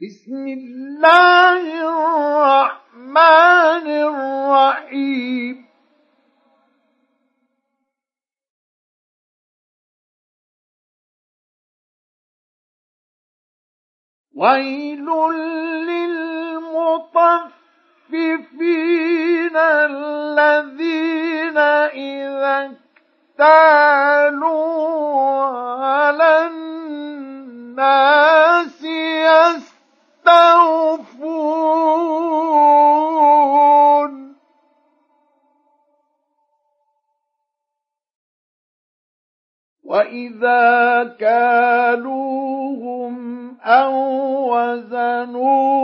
بسم الله الرحمن الرحيم. ويل للمطففين الذين إذا اكتالوا على الناس يستوفون وإذا كالوهم أو وزنوهم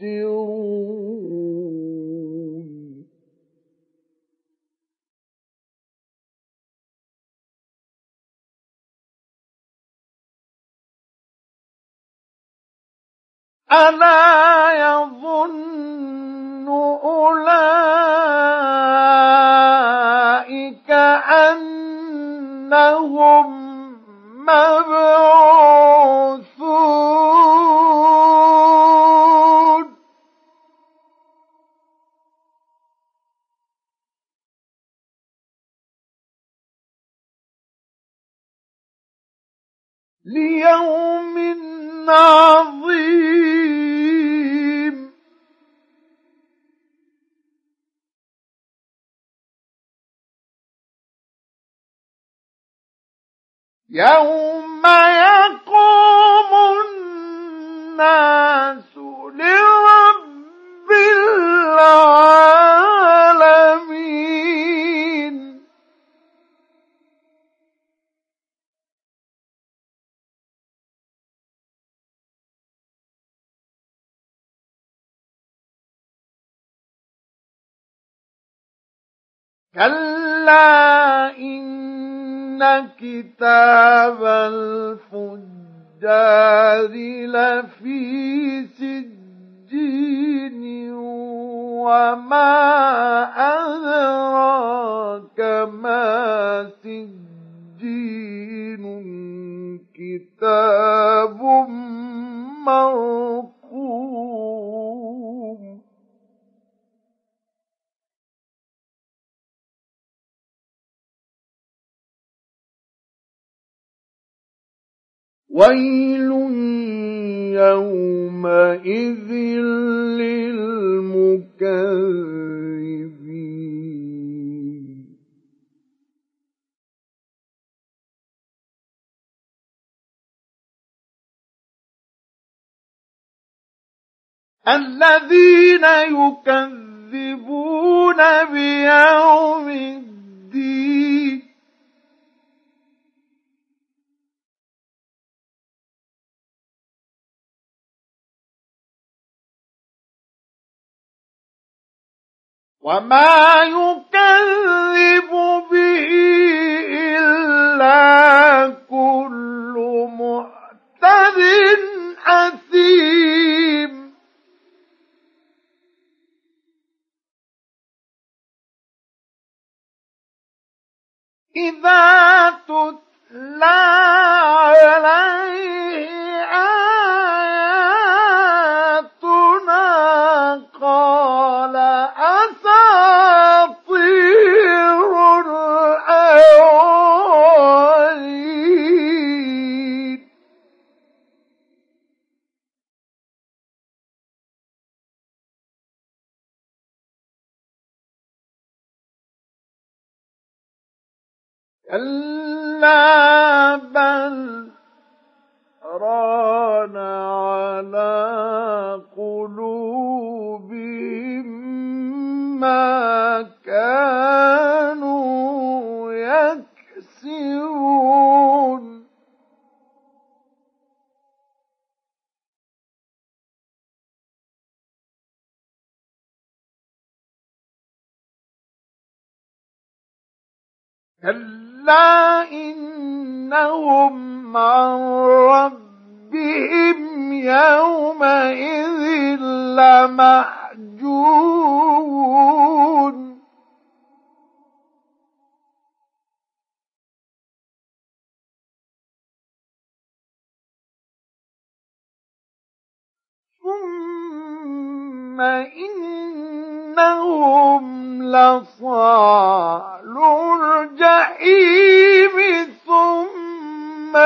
يخسرون. ألا يظن أولئك أنهم مبعوثون يوم يقوم الناس لرب العالمين. كلا إن كتاب الفجار لفي سجين وما ويل يومئذ للمكذبين الذين يكذبون بيوم الدين وما يكذب به إلا كل معتد أثيم. إذا تتلى عليه كلا بل ران على قلوبهم ما كانوا يكسبون. كلا كلا إنهم عن ربهم يومئذ لمحجوبون ثم إن إنهم لصال الجحيم ثم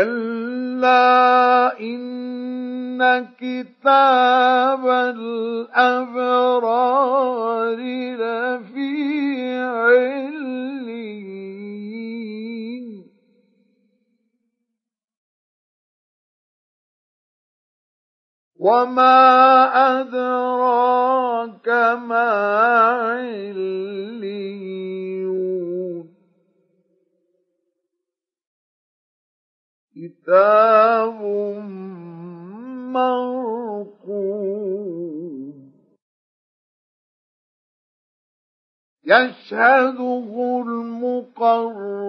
كلا إن كتاب الأبرار لفي علين وما أدراك ما عليون كتاب مرقوم يشهده المقربون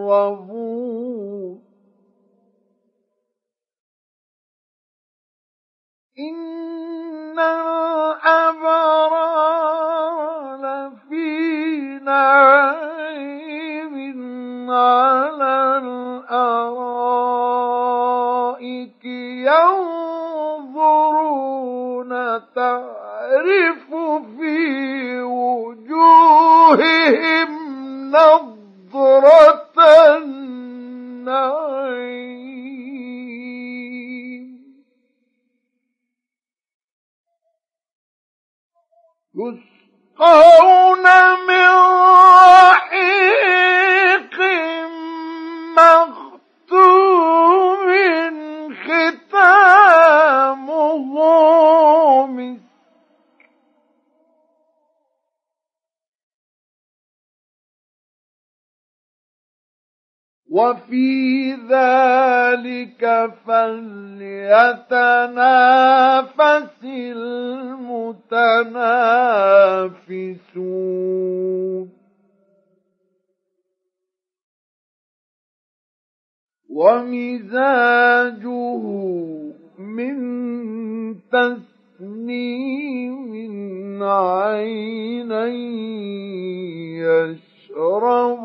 تعرف في وجوههم وفي ذلك فليتنافس المتنافسون. ومزاجه من تسنيم عينا يشرب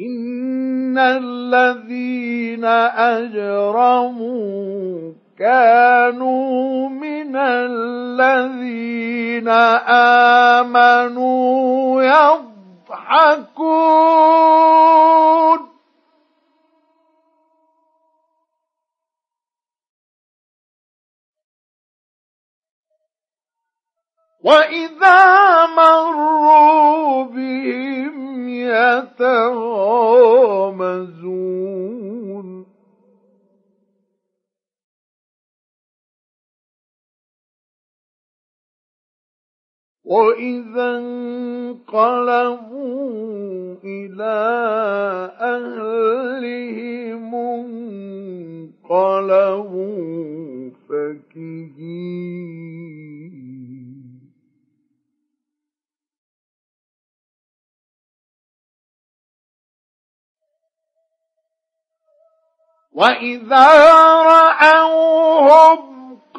إن الذين أجرموا كانوا من الذين آمنوا يضحكون وإذا مروا بهم يتغامزون. وإذا انقلبوا إلى أهلهم انقلبوا فكهين. وإذا رأوهم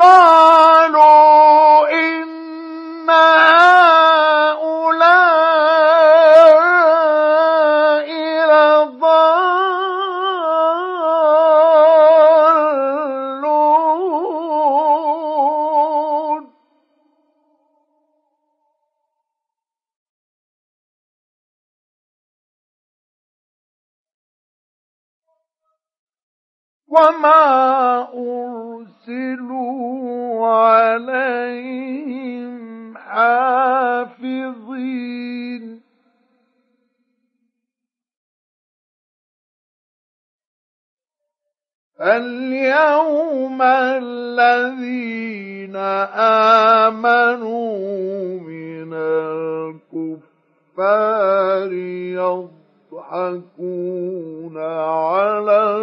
قالوا إن وما أرسلوا عليهم حافظين اليوم الذين آمنوا من الكفار يضحكون على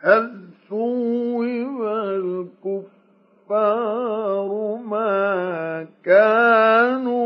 هل ثوب الكفار ما كانوا